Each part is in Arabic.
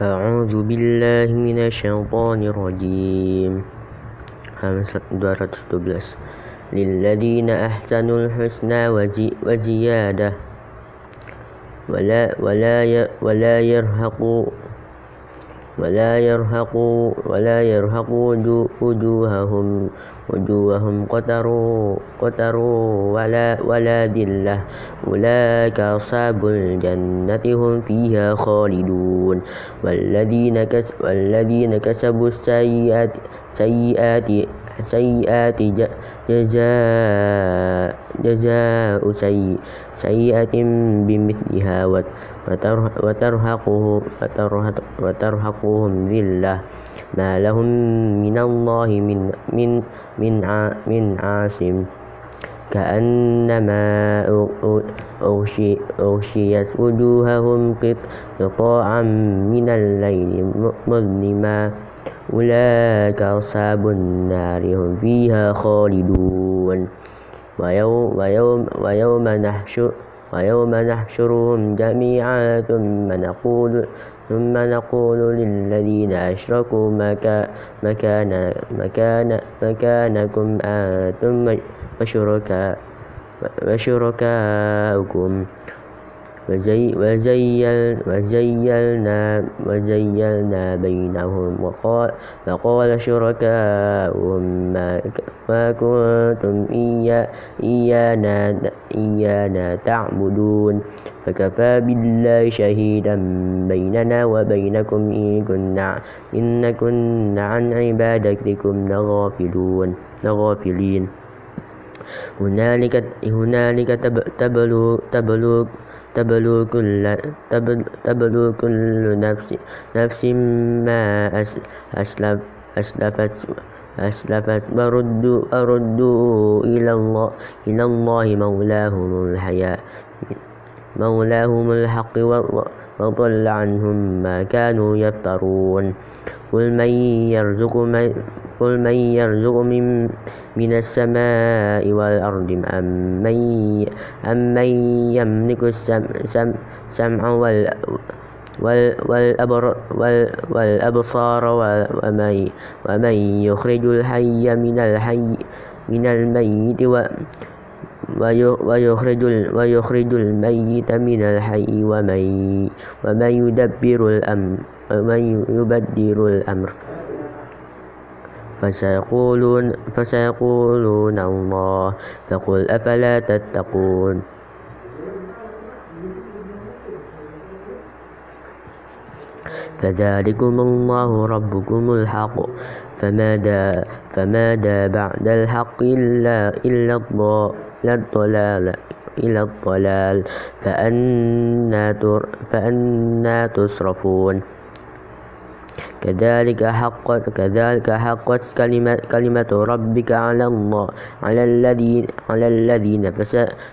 أعوذ بالله من الشيطان الرجيم. همسة 212 للذين أحسنوا الحسنى وزيادة. ولا ولا ولا يرهق ولا يرهق ولا يرهق وجوههم وجوههم قتر قتر ولا ولا ذلة. أولئك أصحاب الجنة هم فيها خالدون. والذين والذين كسبوا السيئات سيئات سيئات جزاء جزاء سيئة بمثلها وترهقهم وترهقهم ذلة. ما لهم من الله من من من من عاصم. كأنما أغشيت وجوههم قطاعا من الليل مظلما. أولئك أصحاب النار هم فيها خالدون. ويوم, ويوم, ويوم نحشر ويوم نحشرهم جميعا ثم نقول ثم نقول للذين أشركوا مكان مكان مكانكم أنتم وشركاؤكم وزي وزيلنا وزيلنا بينهم وقال, وقال شركاؤهم ما, ما كنتم إيانا, إيانا تعبدون. فكفى بالله شهيدا بيننا وبينكم إن كنا, إن كنا عن عبادتكم لغافلون لغافلين. هنالك هنالك تبلو تبلو تبلو كل تبلو كل نفس نفس ما أسلف أسلفت أسلفت. وردوا أردوا إلى الله إلى الله مولاهم الحياة. مولاهم الحق وضل عنهم ما كانوا يفترون. قل من يرزق من قل من يرزق من, من السماء والأرض أم من, أم من يملك السمع وال والأبصار ومن, ومن يخرج الحي من الحي من الميت ويخرج, ويخرج الميت من الحي ومن, ومن يدبر الأمر ومن يبدر الأمر. فسيقولون, فسيقولون الله فقل أفلا تتقون؟ فذلكم الله ربكم الحق. فماذا, فماذا بعد الحق إلا, إلا الضلال إلى الضلال. فأنا تصرفون. كذلك حقت كذلك حقت كلمة, كلمة ربك على الله على الذين على الذين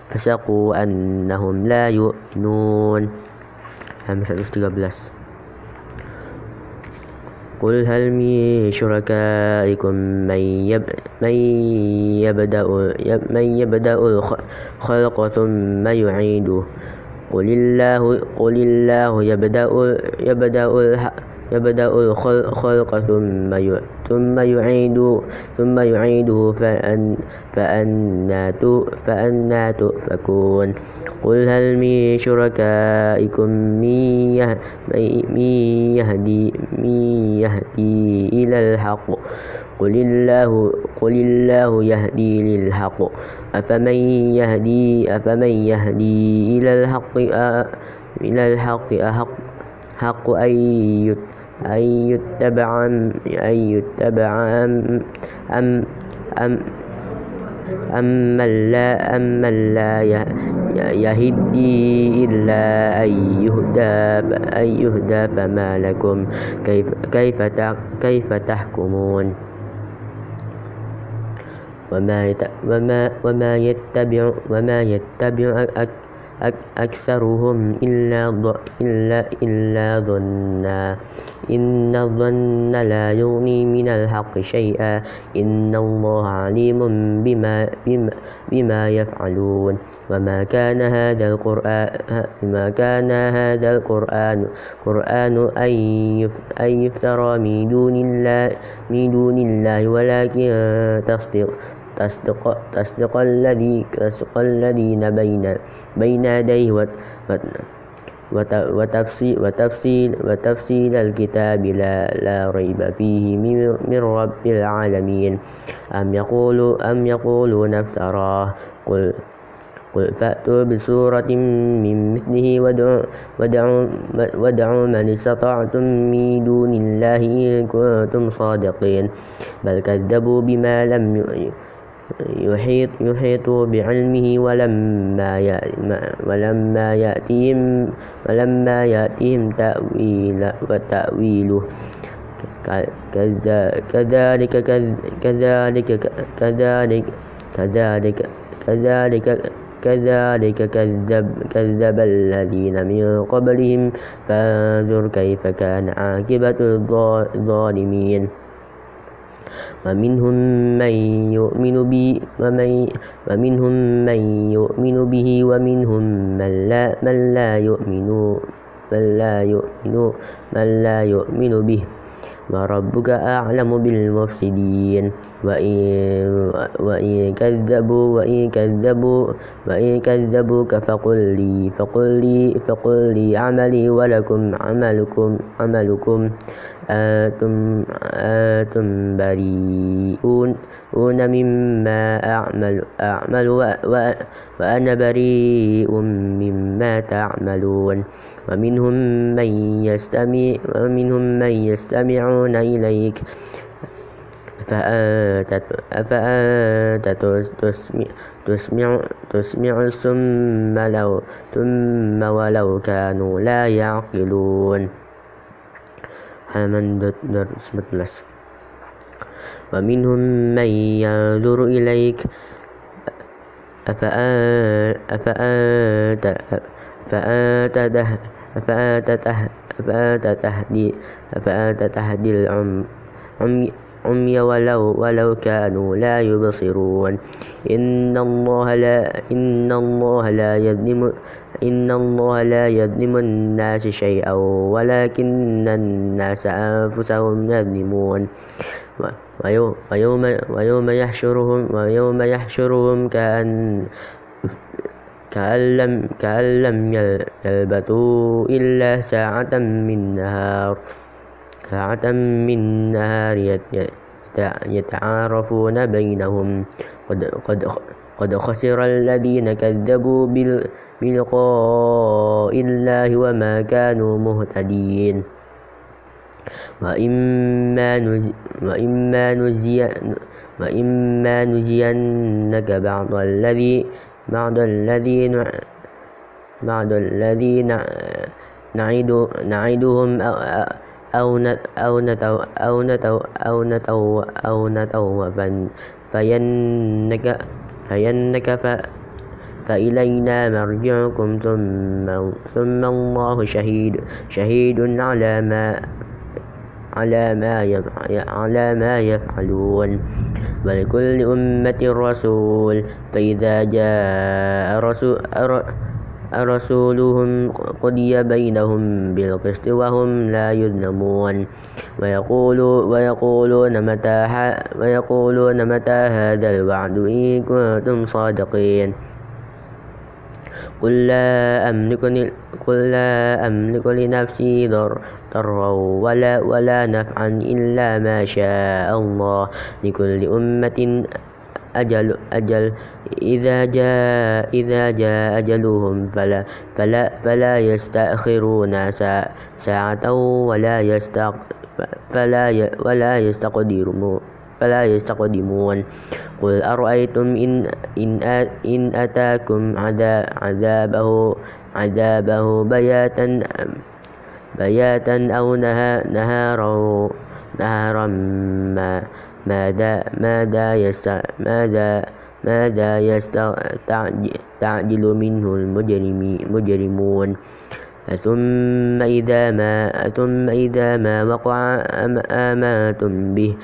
فسقوا أنهم لا يؤمنون. همسة 13 قل هل من شركائكم من, يب من يبدأ من يبدأ الخلق ثم يعيده؟ قل الله قل الله يبدأ يبدأ يبدأ الخلق ثم ثم يعيد ثم يعيده فأن فأنا فأنا تؤفكون. قل هل من شركائكم من يهدي من يهدي إلى الحق؟ قل الله قل الله يهدي للحق. أفمن يهدي أفمن يهدي إلى الحق إلى الحق أحق حق أن أن يتبع أن يتبع أم أم أم أمن لا أمن لا يهدي إلا أن يهدى أن يهدى فما لكم كيف كيف كيف تحكمون؟ وما وما وما يتبع وما يتبع أكثرهم إلا إلا إلا ظنا. إن الظن لا يغني من الحق شيئا. إن الله عليم بما بما, بما يفعلون. وما كان هذا القرآن ما كان هذا القرآن قرآن أن يفترى من دون الله من دون الله ولكن تصدق تصدق تصدق الذي تصدق الذين بين بين يديه وتفصيل, وتفصيل, وتفصيل الكتاب لا, لا ريب فيه من رب العالمين. أم يقولوا أم يقولون افتراه قل قل فأتوا بسورة من مثله ودعوا, ودعوا, ودعوا من استطعتم من دون الله إن كنتم صادقين. بل كذبوا بما لم يحيط يحيطوا بعلمه ولما ولما يأتيهم ولما يأتيهم تأويل وتأويله. كذلك كذلك كذلك كذلك كذلك كذلك كذب كذب الذين من قبلهم. فانظر كيف كان عاقبة الظالمين. ومنهم من يؤمن به ومن ومنهم من يؤمن به ومنهم من لا من لا يؤمن من لا يؤمن من لا يؤمن به. وربك أعلم بالمفسدين. وإن كذبوا وإن كذبوا وإن كذبوك فقل لي فقل لي فقل لي عملي ولكم عملكم عملكم. أنتم أنتم بريئون. مما أعمل أعمل وأنا بريء مما تعملون. ومنهم من يستمع ومنهم من يستمعون إليك. فأنت, تسمع, تسمع, تسمع السم لو ثم ولو كانوا لا يعقلون. 214 ومنهم من ينظر إليك. أفأنت تهدي أفأنت تهدي العمي ولو ولو كانوا لا يبصرون. إن الله لا إن الله لا يظلم إن الله لا يظلم الناس شيئا ولكن الناس أنفسهم يظلمون. ويوم, ويوم يحشرهم ويوم يحشرهم كأن كأن لم, كأن لم يلبثوا إلا ساعة من نهار. ساعة من نهار يتعارفون بينهم. قد, قد, قد خسر الذين كذبوا بلقاء الله وما كانوا مهتدين. وإما, نزي وإما, نزي وإما نزينك بعض الذي بعض الذي بعض الذي نعد نعدهم أو أو نتو أو نتو أو نتو أو نتو فينك فينك فإلينا مرجعكم ثم, ثم الله شهيد شهيد على ما على ما على ما يفعلون. ولكل أمة رسول. فإذا جاء رسول رسولهم قضي بينهم بالقسط وهم لا يظلمون. ويقولون متى ويقولون متى هذا الوعد إن كنتم صادقين. قل لا أملك قل لا أملك لنفسي ضرا ولا ولا نفعا إلا ما شاء الله. لكل أمة أجل أجل إذا جاء إذا جاء أجلهم فلا فلا فلا يستأخرون ساعة ولا يستق فلا ولا يستقدمون فلا يستقدمون. قل أرأيتم إن إن إن أتاكم عذابه عذابه بياتا بياتا أو نهارا نهارا ما ماذا ماذا يست ماذا ماذا يستعجل منه المجرمون ثم إذا ما ثم إذا ما وقع آمنتم به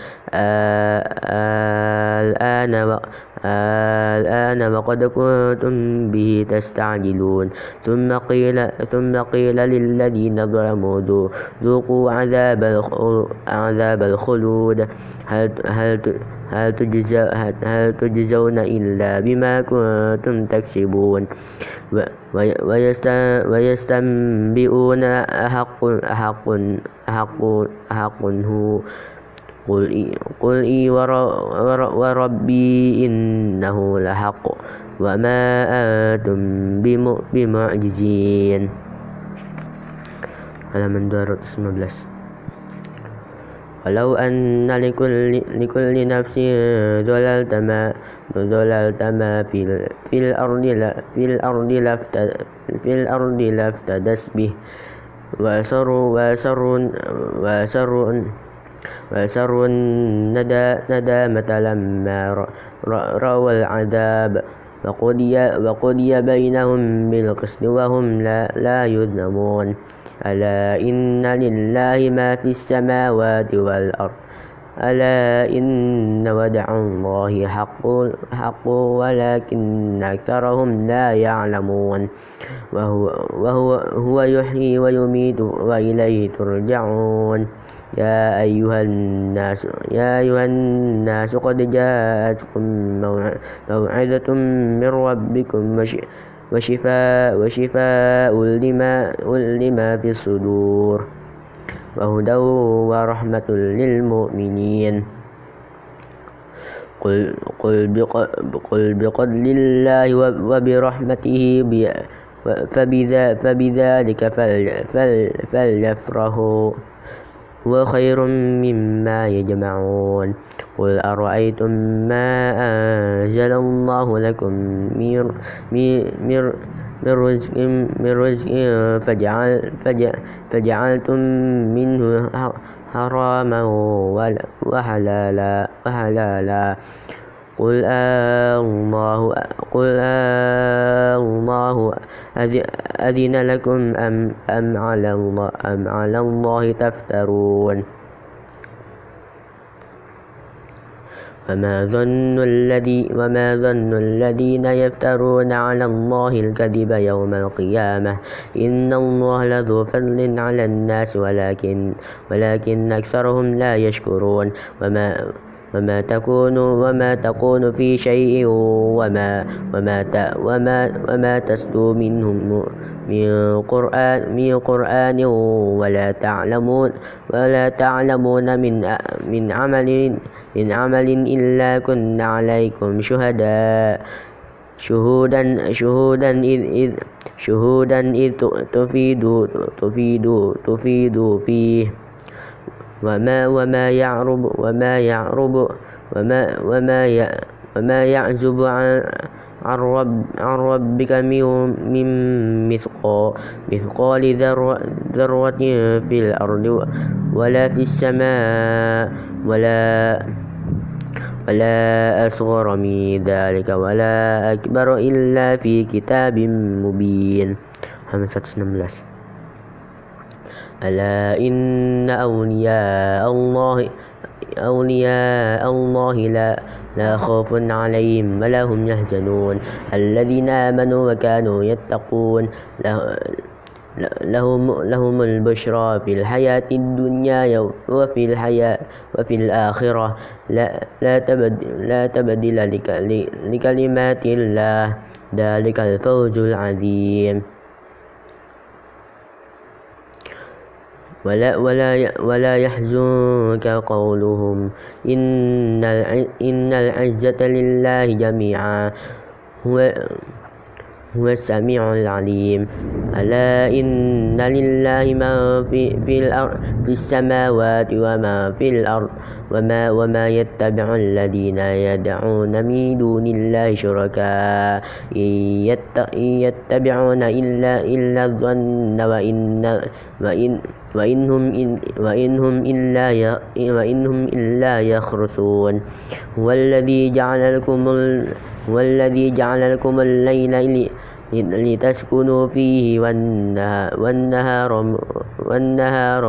الآن الآن وقد كنتم به تستعجلون. ثم قيل ثم قيل للذين ظلموا ذوقوا عذاب عذاب الخلود. هل هل هل تجزون إلا بما كنتم تكسبون؟ ويستنبئون أحق أحق أحق أحق هو قل إي, قل إي وربي إنه لحق. وما أنتم بمعجزين. halaman 215 ولو أن لكل, لكل نفس ظللت ما ظللت ما في, في الأرض في الأرض لفتد في الأرض لافتدت به. وأسروا وأسروا وأسروا وأسروا الندامة لما رأوا العذاب. وقضي, وقضي بينهم بالقسط وهم لا, لا يظلمون. ألا إن لله ما في السماوات والأرض. ألا إن ودع الله حق, حق ولكن أكثرهم لا يعلمون. وهو, وهو هو يحيي ويميت وإليه ترجعون. يا أيها الناس يا أيها الناس قد جاءتكم موعظة من ربكم وشفاء وشفاء لما, لما في الصدور وهدى ورحمة للمؤمنين. قل, قل, قل بقدر الله وبرحمته فبذلك فليفرحوا. هو خير مما يجمعون. قل أرأيتم ما أنزل الله لكم من رزق من رزق فجعل فجعلتم منه حراما وحلالا وحلالا. قل الله قل الله أذن لكم أم أم على الله أم على الله تفترون. وما ظن الذي وما ظن الذين يفترون على الله الكذب يوم القيامة إن الله لذو فضل على الناس ولكن ولكن أكثرهم لا يشكرون. وما وما تكون وما تكون في شيء وما وما وما وما تسلو منه من قرآن من قرآن ولا تعلمون ولا تعلمون من من عمل من عمل إلا كنا عليكم شهداء. شهودا شهودا إذ, إذ شهودا إذ تفيدوا تفيدوا تفيدوا فيه. وما وما يعرب وما يعرب وما وما وما يعزب عن عن, رب عن ربك من مثقال مثقال ذرة في الأرض ولا في السماء ولا ولا أصغر من ذلك ولا أكبر إلا في كتاب مبين. 116 ألا إن أولياء الله أولياء الله لا لا خوف عليهم ولا هم يحزنون. الذين آمنوا وكانوا يتقون لهم لهم البشرى في الحياة الدنيا وفي الحياة وفي الآخرة. لا لا تبدل لا تبدل لكلمات الله. ذلك الفوز العظيم. ولا, ولا, ولا يحزنك قولهم إن, إن العزة لله جميعا هو, هو السميع العليم. ألا إن لله ما في, في, الأرض في السماوات وما في الأرض وما, وما يتبع الذين يدعون من دون الله شركاء. إن يتبعون إلا, إلا الظن وإن, وإن وإنهم, إن وإنهم, إلا وإنهم إلا يخرصون. هو الذي جعل لكم هو الذي جعل لكم الليل لتسكنوا فيه والنهار, والنهار,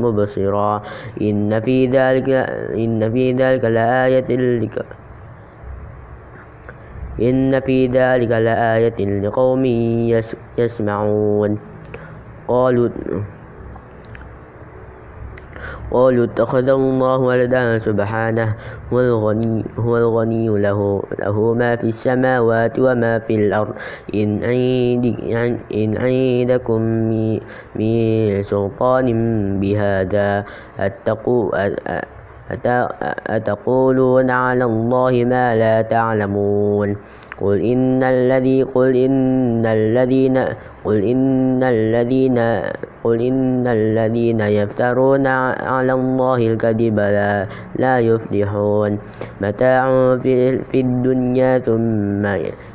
مبصرا. إن في ذلك إن في ذلك لآية لك إن في ذلك لآية لقوم يسمعون. قالوا قالوا اتخذ الله ولدا سبحانه هو الغني, هو الغني له, له ما في السماوات وما في الأرض. إن, إن عندكم من سلطان بهذا أتقولون على الله ما لا تعلمون. قل إن الذي قل إن الذين قل إن الذين قل إن الذين يفترون على الله الكذب لا, لا يفلحون. متاع في, في الدنيا ثم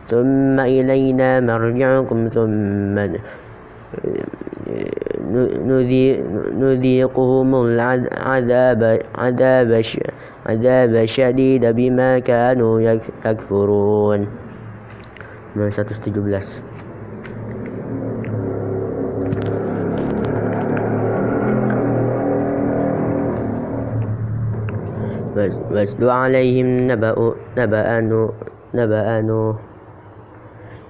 ثم إلينا مرجعكم ثم نذيقهم العذاب عذاب عذاب شديد بما كانوا يكفرون. من 117 واتل عليهم نبأ نبأ نبأ نوح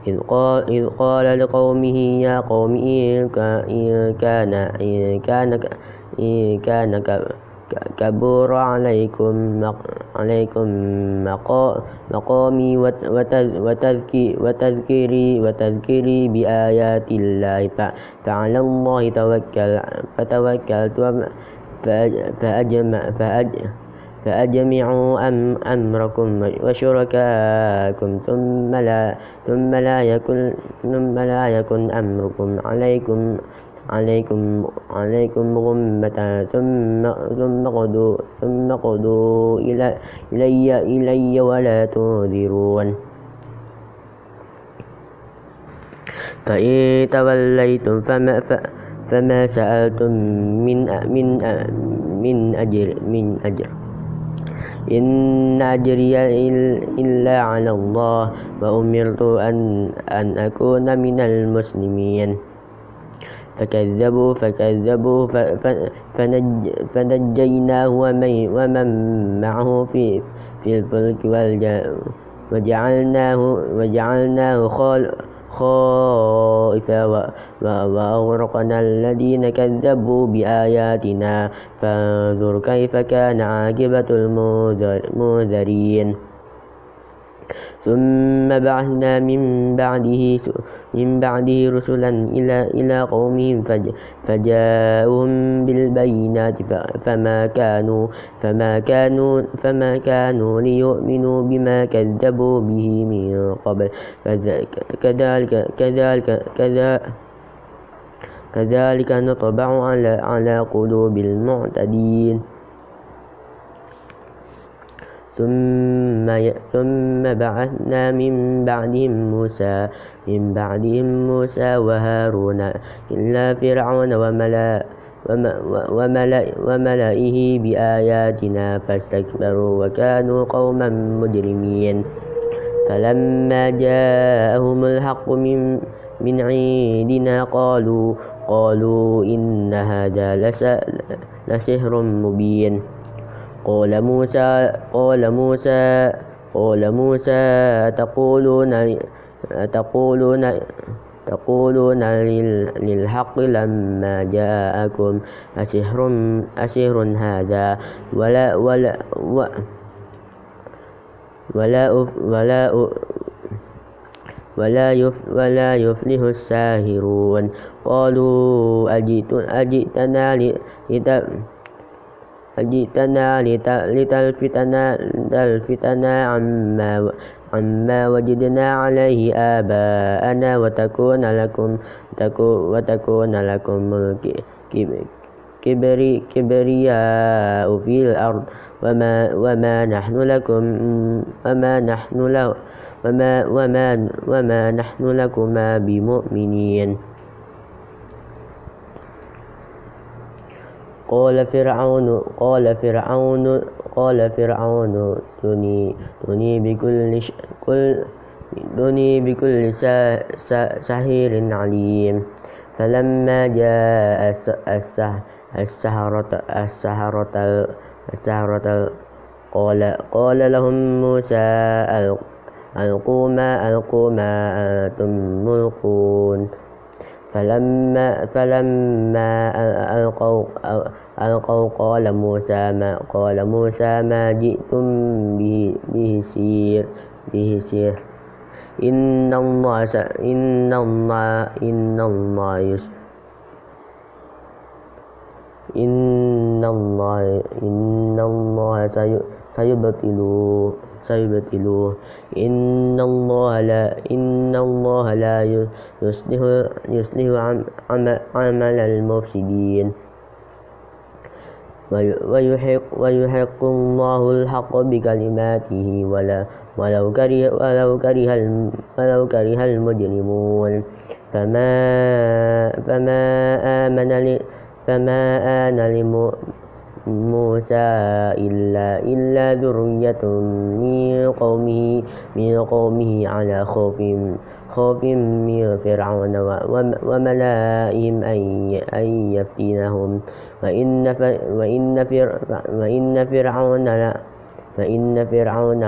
إذ قال, إذ قال لقومه يا قوم إن كان إن كان إن كان كبر عليكم عليكم مقامي وتذكيري وتذكيري بآيات الله. فعلى الله توكل فتوكلت فأجمع فأجمعوا أم أمركم وشركاءكم. ثم لا ثم لا يكن ثم لا يكن أمركم عليكم عليكم عليكم غمة ثم ثم قدوا ثم قدوا إلي إلي, إلي ولا تنذرون. فإن توليتم فما فما سألتم من من من أجر من أجر. إن أجري إلا على الله وأمرت أن, أن أكون من المسلمين. فكذبوا فكذبوا فنج فنجيناه ومن معه في في الفلك وجعلناه وجعلناه خال خائفا وأغرقنا الذين كذبوا بآياتنا. فانظر كيف كان عاقبة المنذرين. ثم بعثنا من بعده من بعده رسلا إلى إلى قومهم فجاءهم بالبينات فما كانوا فما كانوا فما كانوا ليؤمنوا بما كذبوا به من قبل. كذلك كذلك كذلك كذلك نطبع على على قلوب المعتدين. ثم ثم بعثنا من بعدهم موسى من بعدهم موسى وهارون إلا فرعون وملأ وملئه بآياتنا فاستكبروا وكانوا قوما مجرمين. فلما جاءهم الحق من من عندنا قالوا قالوا إن هذا لسحر مبين. قال موسى قال موسى قال موسى تقولون تقولون تقولون للحق لما جاءكم؟ أسحر أسحر هذا؟ ولا ولا ولا ولا ولا ولا يفلح الساهرون قالوا أجئتنا أجئتنا لتلفتنا لتلفتنا عما عما وجدنا عليه آباءنا وتكون لكم وتكون لكم الكبرياء في الأرض. وما, وما نحن لكم وما نحن له وما, وما, وما نحن لكما بمؤمنين. قال فرعون قال فرعون قال فرعون تني تني بكل كل تني بكل ساحر عليم. فلما جاء السحرة السحرة قال قال لهم موسى ألقوا ما ألقوا ما أنتم ملقون. فلما فلما ألقوا ألقوا قال موسى ما قال موسى ما جئتم به به سير به سير. إن الله إن الله إن الله يس إن الله إن الله سيبطل إن الله لا إن الله لا يصلح يصلح عمل المفسدين. ويحق, ويحق الله الحق بكلماته ولا ولو كره ولو كره ولو كره المجرمون. فما فما آمن فما آن موسى إلا إلا ذرية من قومه من قومه على خوف خوف من فرعون وملائهم أن يفتنهم. وإن وإن وإن فرعون فإن فرعون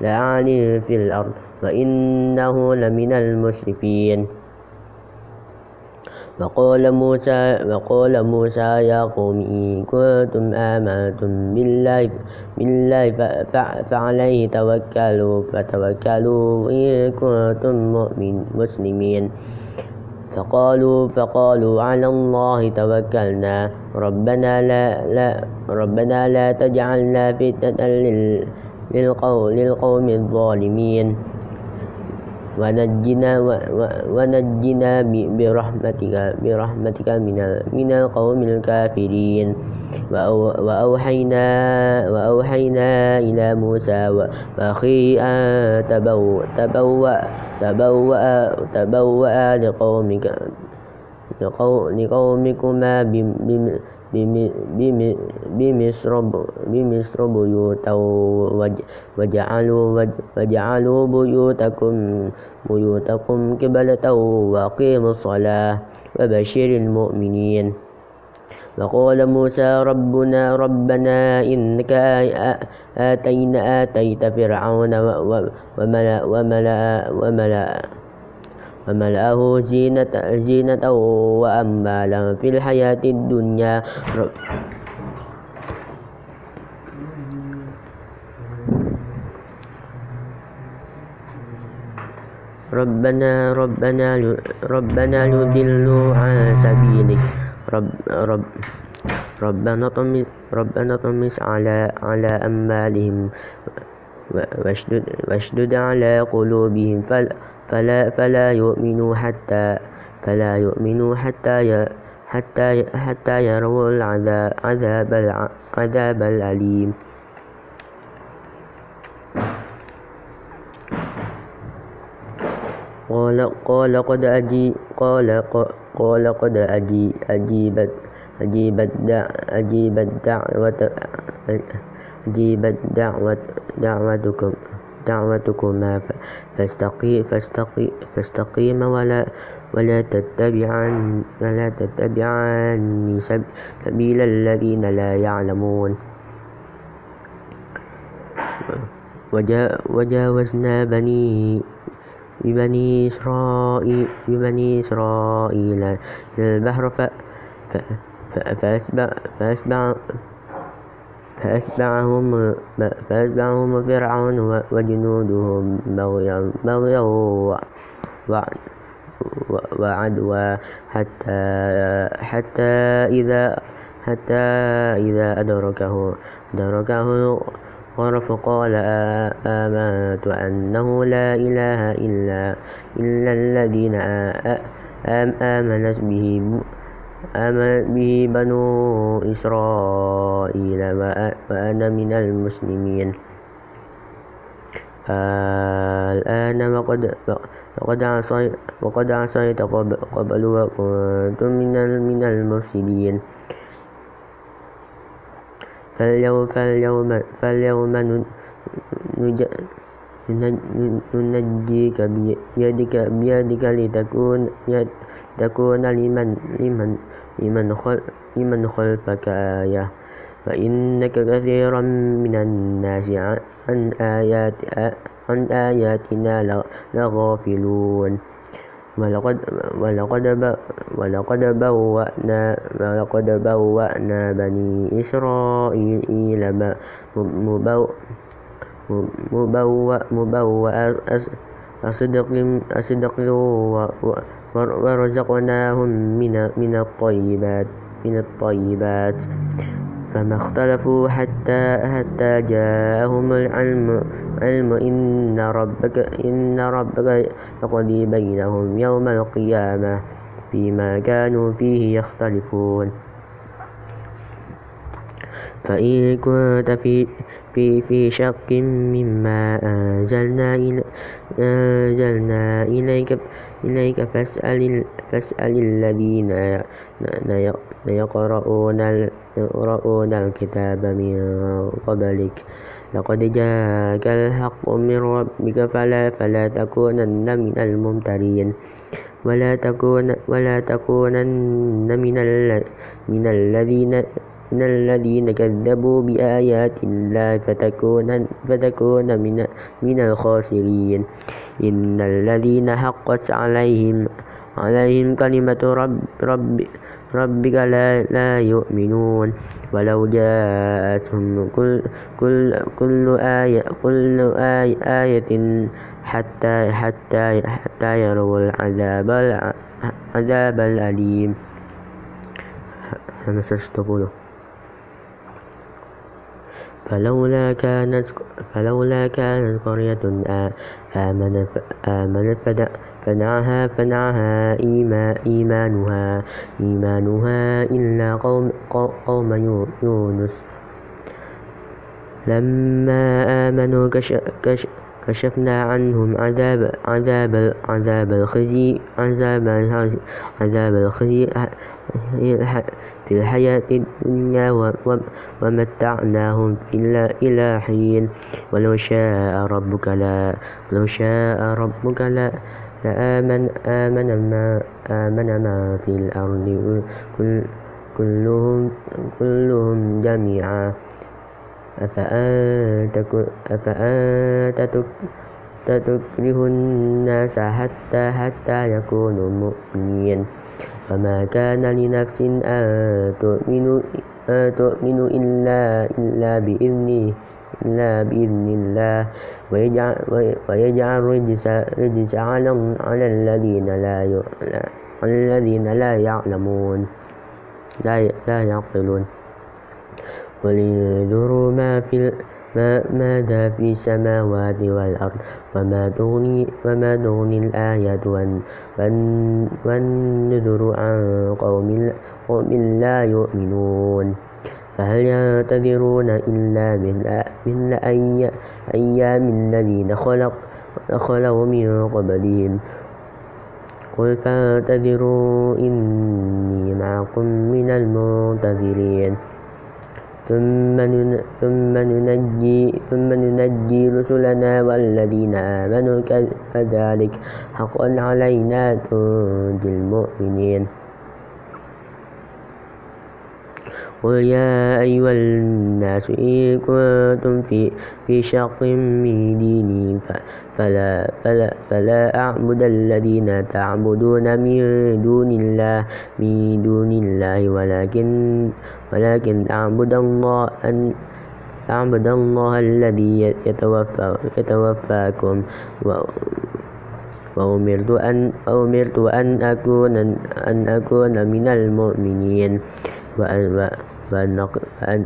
لعال في الأرض. وإنه لمن المسرفين وقال موسى وقال موسى يا قوم إن كنتم آمنتم بالله بالله فعليه توكلوا فتوكلوا إن كنتم مؤمن مسلمين. فقالوا فقالوا على الله توكلنا. ربنا لا لا ربنا لا تجعلنا فتنة للقوم الظالمين. ونجنا ونجنا برحمتك برحمتك من من القوم الكافرين. وأوحينا وأوحينا إلى موسى وأخيه أن تبوأ تبوأ تبوأ تبوأ لقومك لقومكما بمصر بمصر بيوتا وجعلوا وجعلوا بيوتكم بيوتكم قبلة وأقيموا الصلاة وبشر المؤمنين. وقال موسى ربنا ربنا إنك آتينا آتيت فرعون وملأ وملأ وملأ وملأه زينة, زينة وأموالا في الحياة الدنيا. ربنا ربنا ربنا يضلوا عن سبيلك. رب رب ربنا طمس ربنا طمس على على أموالهم واشدد, واشدد على قلوبهم. فلا فلا فلا يؤمنوا حتى فلا يؤمنوا حتى حتى حتى يروا العذاب عذاب العذاب الأليم. قال قال قد أجي قال قال قد أجي أجيبت أجيبت أجيبت دعوة أجيبت دعوة دعوتكم. دعوتكما فاستقي فاستقي فاستقيم ولا ولا تتبعان ولا تتبعان سبيل الذين لا يعلمون. وجاوزنا بني ببني إسرائيل ببني إسرائيل البحر فأسبع فأسبع فأتبعهم فأتبعهم فرعون وجنوده بغيا بغيا وعدوا حتى حتى إذا حتى إذا أدركه أدركه غرف قال آمنت أنه لا إله إلا إلا الذين آمنت به به بنو إسرائيل وأنا من المسلمين الآن وقد وقد عصيت وقد عصيت قبل وكنت من من المفسدين فاليوم فاليوم فاليوم ننجيك بيدك بيدك لتكون تكون لمن لمن لمن خل لمن خلفك آية. فإن كثيرا من الناس عن آيات عن آياتنا لغافلون. ولقد ولقد ولقد بوأنا ولقد بوأنا بني إسرائيل مبوأ مبوأ أصدق أصدق ورزقناهم من من الطيبات من الطيبات. فما اختلفوا حتى حتى جاءهم العلم علم إن ربك إن ربك يقضي بينهم يوم القيامة فيما كانوا فيه يختلفون. فإن كنت في في في شك مما أنزلنا أنزلنا إليك إليك فاسأل فاسأل الذين يقرؤون يقرؤون الكتاب من قبلك. لقد جاءك الحق من ربك فلا فلا تكونن من الممترين. ولا تكون ولا تكونن من من الذين من الذين كذبوا بآيات الله فتكون فتكون من من الخاسرين. إن الذين حقت عليهم عليهم كلمة رب رب ربك لا, لا يؤمنون. ولو جاءتهم كل, كل, كل آية كل آية, آية حتى حتى حتى يروا العذاب العذاب الأليم. فلولا كانت فلولا كانت قرية آمنت آمنت فنعها فنعها إيمانها إيمانها إلا قوم, قوم يونس. لما آمنوا كش كش كشفنا عنهم عذاب عذاب عذاب الخزي عذاب عذاب الخزي في الحياة الدنيا ومتعناهم إلى حين. ولو شاء ربك لا ولو شاء ربك لا لآمن آمن ما آمن ما في الأرض كلهم كلهم جميعا. أفأنت أفأنت تكره الناس حتى حتى يكونوا مؤمنين؟ وما كان لنفس أن تؤمن أن تؤمن إلا إلا بإذنه إلا بإذن الله ويجعل, ويجعل رجس, رجس على, على الذين لا على الذين لا يعلمون لا, لا يعقلون ولينظروا ما في ما ماذا في السماوات والأرض وما تغني وما تغني الآيات والنذر عن قوم قوم لا يؤمنون. فهل ينتظرون إلا مثل أيام الذين خلق خلوا من قبلهم؟ قل فانتظروا إني معكم من المنتظرين. ثم ننجي ثم ننجي رسلنا والذين آمنوا كذلك حقا علينا تنجي المؤمنين. قل يا أيها الناس إن كنتم في, في شق من ديني فلا, فلا, فلا أعبد الذين تعبدون من دون الله من دون الله ولكن ولكن أعبد الله أن أعبد الله الذي يتوفى يتوفاكم وأمرت أن أمرت أن أكون أن أكون من المؤمنين.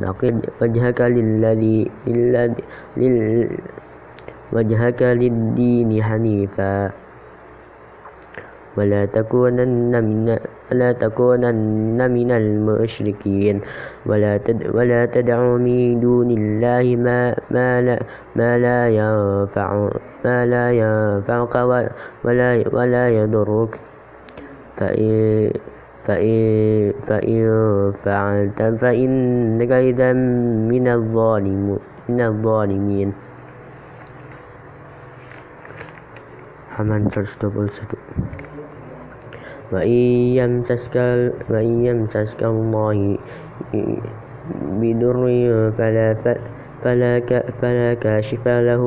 أقل وجهك للذي لل وجهك للدين حنيفا. ولا تكونن من ولا تكونن من المشركين. ولا ولا تدع من دون الله ما ما لا ما لا ينفع ما لا ينفعك ولا ولا يضرك. فإن فإن, فإن فعلت فإنك إذا من الظالمين. halaman 121 وإن يمسسك وإن يمسسك الله بضر فلا فلا فلا كاشف له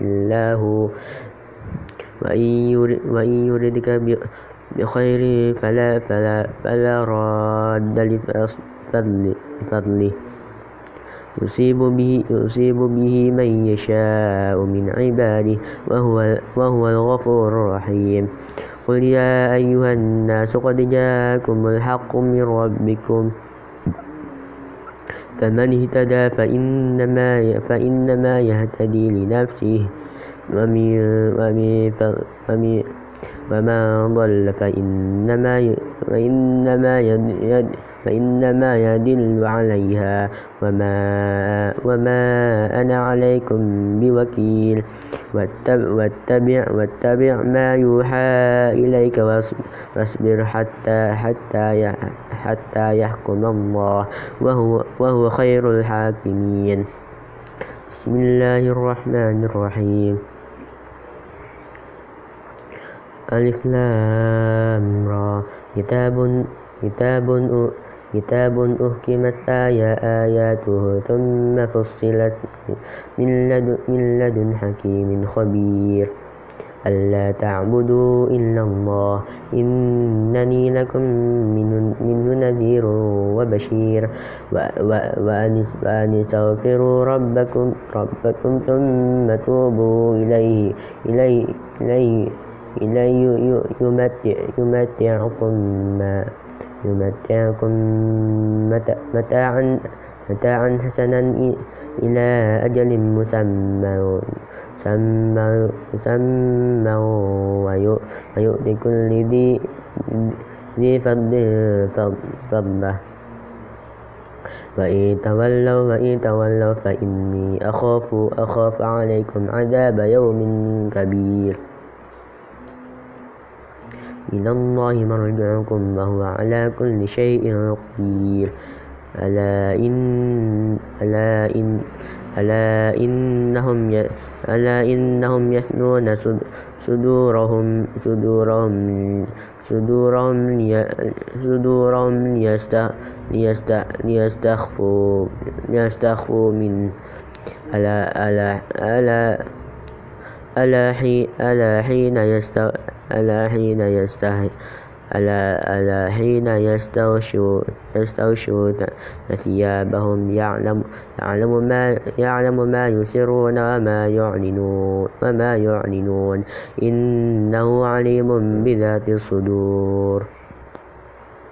إلا هو. وإن يردك بخير فلا فلا فلا راد لفضله. يصيب به, يصيب به من يشاء من عباده وهو, وهو الغفور الرحيم. قل يا أيها الناس قد جاءكم الحق من ربكم. فمن اهتدى فإنما, فإنما يهتدي لنفسه. ومن, ومن, ومن, ومن ضل فإنما, فإنما يد فإنما يدل عليها وما, وما أنا عليكم بوكيل واتبع, واتبع ما يوحى إليك واصبر حتى, حتى, حتى يحكم الله وهو, وهو خير الحاكمين. بسم الله الرحمن الرحيم. ألف لام را. كتاب كتاب كتاب أحكمت آياته ثم فصلت من لدن, من لدن حكيم خبير. ألا تعبدوا إلا الله إنني لكم منه نذير وبشير. وأن استغفروا ربكم, ربكم ثم توبوا إليه إليه إليه, إليه يمتعكم يمتعكم متاعا متاعا حسنا إلى أجل مسمى مسمى ويؤتي كل ذي ذي فضل فضله. وإن تولوا وإن تولوا فإني أخاف أخاف عليكم عذاب يوم كبير. إلى الله مرجعكم وهو على كل شيء قدير. ألا إن ألا إن ألا إنهم ي... ألا إنهم يثنون صدورهم صدورهم صدورهم لي... صدورهم ليست... ليست... ليستخفوا ليستخفوا من ألا ألا ألا ألا حين ألا حين يست ألا حين يستحي ألا ألا حين يستغشون ثيابهم يعلم يعلم ما يعلم ما يسرون وما يعلنون وما يعلنون. إنه عليم بذات الصدور.